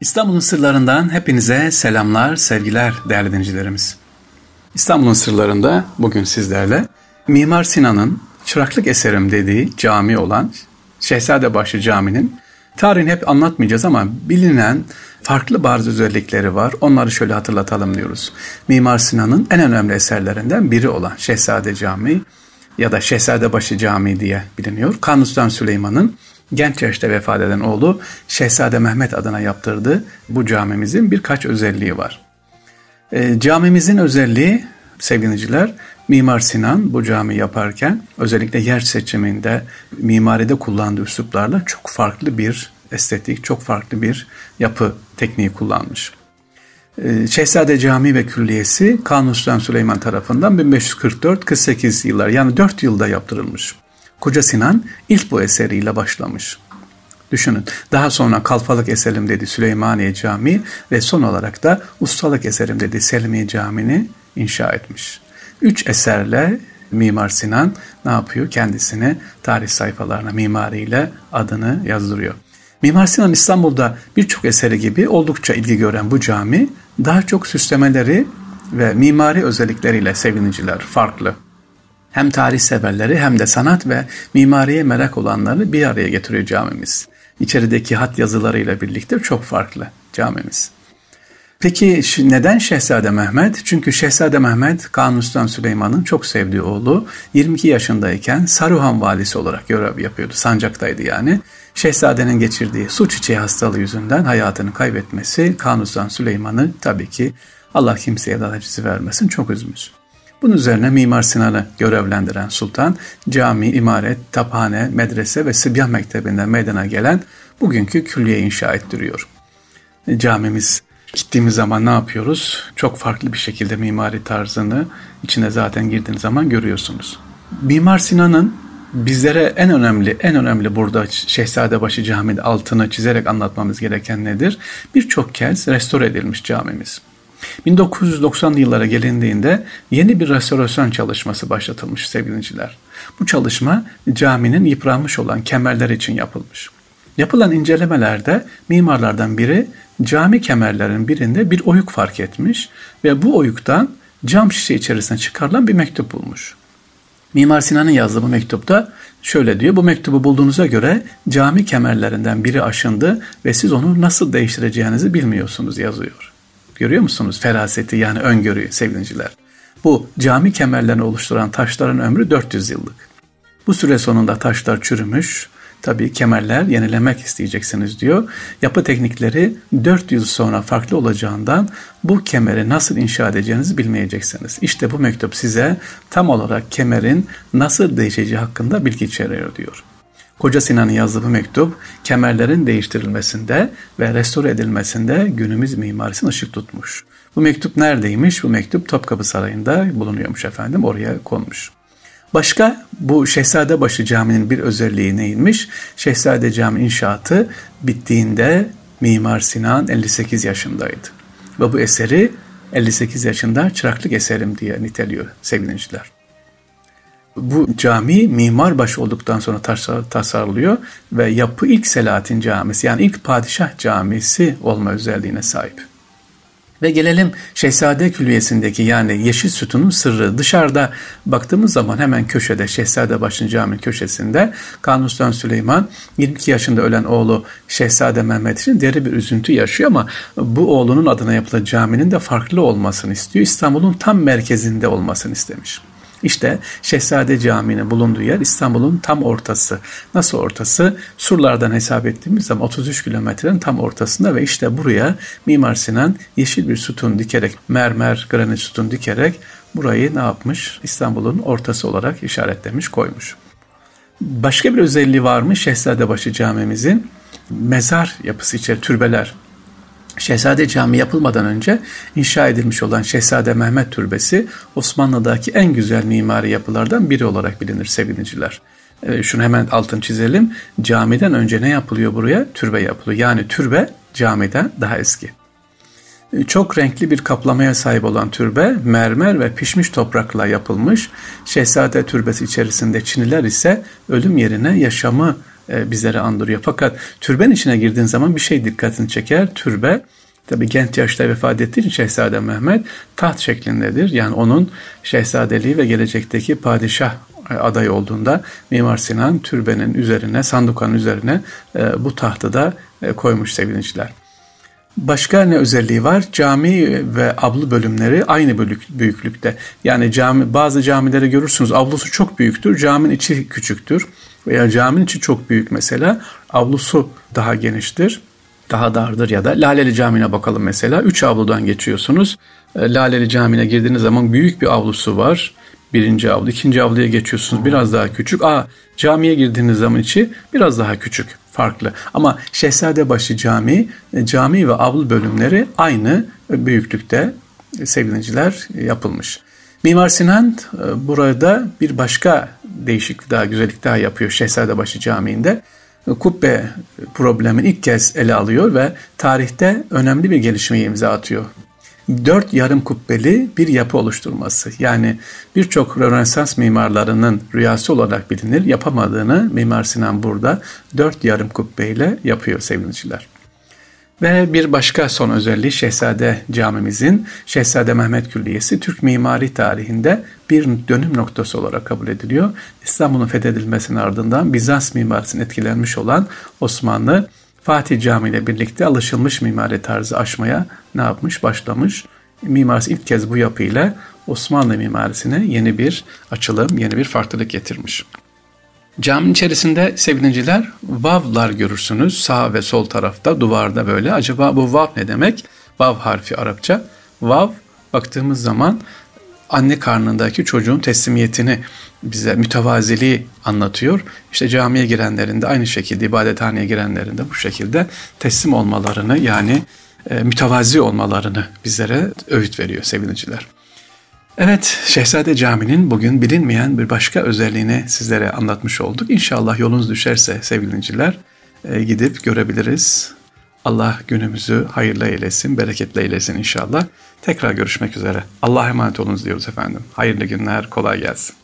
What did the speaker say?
İstanbul'un sırlarından hepinize selamlar, sevgiler değerli dinleyicilerimiz. İstanbul'un sırlarında bugün sizlerle Mimar Sinan'ın çıraklık eserim dediği cami olan Şehzadebaşı Camii'nin tarihini hep anlatmayacağız ama bilinen farklı bazı özellikleri var. Onları şöyle hatırlatalım diyoruz. Mimar Sinan'ın en önemli eserlerinden biri olan Şehzade Camii ya da Şehzadebaşı Camii diye biliniyor. Kanuni Süleyman'ın genç yaşta vefat eden oğlu Şehzade Mehmet adına yaptırdığı bu camimizin birkaç özelliği var. E, camimizin özelliği sevgiliciler Mimar Sinan bu cami yaparken özellikle yer seçiminde mimaride kullandığı üsluplarla çok farklı bir estetik, çok farklı bir yapı tekniği kullanmış. Ee, Şehzade Camii ve Külliyesi Kanuni Sultan Süleyman tarafından 1544-48 yıllar yani 4 yılda yaptırılmış. Koca Sinan ilk bu eseriyle başlamış. Düşünün. Daha sonra Kalfalık eserim dedi Süleymaniye Camii ve son olarak da Ustalık eserim dedi Selimiye Camii'ni inşa etmiş. Üç eserle Mimar Sinan ne yapıyor? Kendisini tarih sayfalarına mimariyle adını yazdırıyor. Mimar Sinan İstanbul'da birçok eseri gibi oldukça ilgi gören bu cami daha çok süslemeleri ve mimari özellikleriyle seviniciler farklı. Hem tarih severleri hem de sanat ve mimariye merak olanları bir araya getiriyor camimiz. İçerideki hat yazılarıyla birlikte çok farklı camimiz. Peki neden Şehzade Mehmet? Çünkü Şehzade Mehmet Kanuni Sultan Süleyman'ın çok sevdiği oğlu 22 yaşındayken Saruhan valisi olarak görev yapıyordu. Sancaktaydı yani. Şehzadenin geçirdiği su çiçeği hastalığı yüzünden hayatını kaybetmesi Kanuni Sultan Süleyman'ı tabii ki Allah kimseye de acısı vermesin çok üzmüş. Bunun üzerine Mimar Sinan'ı görevlendiren sultan cami, imaret, taphane, medrese ve Sibyan Mektebi'nden meydana gelen bugünkü külliye inşa ettiriyor. Camimiz gittiğimiz zaman ne yapıyoruz? Çok farklı bir şekilde mimari tarzını içine zaten girdiğiniz zaman görüyorsunuz. Mimar Sinan'ın bizlere en önemli, en önemli burada Şehzadebaşı Camii'de altını çizerek anlatmamız gereken nedir? Birçok kez restore edilmiş camimiz. 1990'lı yıllara gelindiğinde yeni bir restorasyon çalışması başlatılmış sevgiliciler. Bu çalışma caminin yıpranmış olan kemerler için yapılmış. Yapılan incelemelerde mimarlardan biri cami kemerlerin birinde bir oyuk fark etmiş ve bu oyuktan cam şişe içerisine çıkarılan bir mektup bulmuş. Mimar Sinan'ın yazdığı bu mektupta şöyle diyor. Bu mektubu bulduğunuza göre cami kemerlerinden biri aşındı ve siz onu nasıl değiştireceğinizi bilmiyorsunuz yazıyor. Görüyor musunuz feraseti yani öngörüyü sevgiliciler? Bu cami kemerlerini oluşturan taşların ömrü 400 yıllık. Bu süre sonunda taşlar çürümüş, tabii kemerler yenilemek isteyeceksiniz diyor. Yapı teknikleri 4 yıl sonra farklı olacağından bu kemeri nasıl inşa edeceğinizi bilmeyeceksiniz. İşte bu mektup size tam olarak kemerin nasıl değişeceği hakkında bilgi içeriyor diyor. Koca Sinan'ın yazdığı bu mektup kemerlerin değiştirilmesinde ve restore edilmesinde günümüz mimarisine ışık tutmuş. Bu mektup neredeymiş? Bu mektup Topkapı Sarayı'nda bulunuyormuş efendim. Oraya konmuş. Başka bu Şehzadebaşı Camii'nin bir özelliği neymiş? Şehzade Cami inşaatı bittiğinde Mimar Sinan 58 yaşındaydı. Ve bu eseri 58 yaşında çıraklık eserim diye niteliyor sevgiliciler. Bu cami mimar başı olduktan sonra tasarlıyor ve yapı ilk Selahattin Camisi yani ilk padişah camisi olma özelliğine sahip. Ve gelelim Şehzade Külliyesi'ndeki yani Yeşil Sütun'un sırrı. Dışarıda baktığımız zaman hemen köşede Şehzadebaşı Camii köşesinde Kanuni Sultan Süleyman 22 yaşında ölen oğlu Şehzade Mehmet için deri bir üzüntü yaşıyor ama bu oğlunun adına yapılan caminin de farklı olmasını istiyor. İstanbul'un tam merkezinde olmasını istemiş. İşte Şehzade Camii'nin bulunduğu yer İstanbul'un tam ortası. Nasıl ortası? Surlardan hesap ettiğimiz zaman 33 kilometrenin tam ortasında ve işte buraya Mimar Sinan yeşil bir sütun dikerek, mermer granit sütun dikerek burayı ne yapmış? İstanbul'un ortası olarak işaretlemiş, koymuş. Başka bir özelliği var mı Şehzadebaşı Camimizin? Mezar yapısı içeri türbeler Şehzade Camii yapılmadan önce inşa edilmiş olan Şehzade Mehmet Türbesi Osmanlı'daki en güzel mimari yapılardan biri olarak bilinir sevgiliciler. E, şunu hemen altın çizelim. Camiden önce ne yapılıyor buraya? Türbe yapılıyor. Yani türbe camiden daha eski. E, çok renkli bir kaplamaya sahip olan türbe mermer ve pişmiş toprakla yapılmış. Şehzade türbesi içerisinde Çiniler ise ölüm yerine yaşamı e, bizlere andırıyor. Fakat türbenin içine girdiğin zaman bir şey dikkatini çeker. Türbe Tabi genç yaşta vefat ettiği için Şehzade Mehmet taht şeklindedir. Yani onun şehzadeliği ve gelecekteki padişah aday olduğunda Mimar Sinan türbenin üzerine, sandukanın üzerine e, bu tahtı da e, koymuş sevgiliciler. Başka ne özelliği var? Cami ve avlu bölümleri aynı büyüklükte. Yani cami bazı camileri görürsünüz avlusu çok büyüktür, caminin içi küçüktür. Veya caminin içi çok büyük mesela, avlusu daha geniştir, daha dardır ya da Laleli Camii'ne bakalım mesela. Üç avludan geçiyorsunuz. E, Laleli Camii'ne girdiğiniz zaman büyük bir avlusu var. Birinci avlu, ikinci avluya geçiyorsunuz biraz daha küçük. Aa camiye girdiğiniz zaman içi biraz daha küçük, farklı. Ama Şehzadebaşı Camii, e, cami ve avlu bölümleri aynı büyüklükte e, sevgiliciler yapılmış. Mimar Sinan e, burada bir başka değişiklik daha, güzellik daha yapıyor Şehzadebaşı Camii'nde. Kubbe problemini ilk kez ele alıyor ve tarihte önemli bir gelişmeye imza atıyor dört yarım kubbeli bir yapı oluşturması. Yani birçok Rönesans mimarlarının rüyası olarak bilinir. Yapamadığını Mimar Sinan burada dört yarım kubbeyle yapıyor sevgiliciler. Ve bir başka son özelliği Şehzade Camimizin Şehzade Mehmet Külliyesi Türk mimari tarihinde bir dönüm noktası olarak kabul ediliyor. İstanbul'un fethedilmesinin ardından Bizans mimarisinin etkilenmiş olan Osmanlı Fatih Camii ile birlikte alışılmış mimari tarzı aşmaya ne yapmış? Başlamış. Mimarisi ilk kez bu yapıyla Osmanlı mimarisine yeni bir açılım, yeni bir farklılık getirmiş. Caminin içerisinde sevgiliciler vavlar görürsünüz sağ ve sol tarafta duvarda böyle. Acaba bu vav ne demek? Vav harfi Arapça. Vav baktığımız zaman anne karnındaki çocuğun teslimiyetini bize mütevaziliği anlatıyor. İşte camiye girenlerin de aynı şekilde ibadethaneye girenlerin de bu şekilde teslim olmalarını yani e, mütevazi olmalarını bizlere öğüt veriyor sevgiliciler. Evet, Şehzade Camii'nin bugün bilinmeyen bir başka özelliğini sizlere anlatmış olduk. İnşallah yolunuz düşerse sevgiliciler e, gidip görebiliriz. Allah günümüzü hayırlı eylesin, bereketli eylesin inşallah. Tekrar görüşmek üzere. Allah'a emanet olunuz diyoruz efendim. Hayırlı günler, kolay gelsin.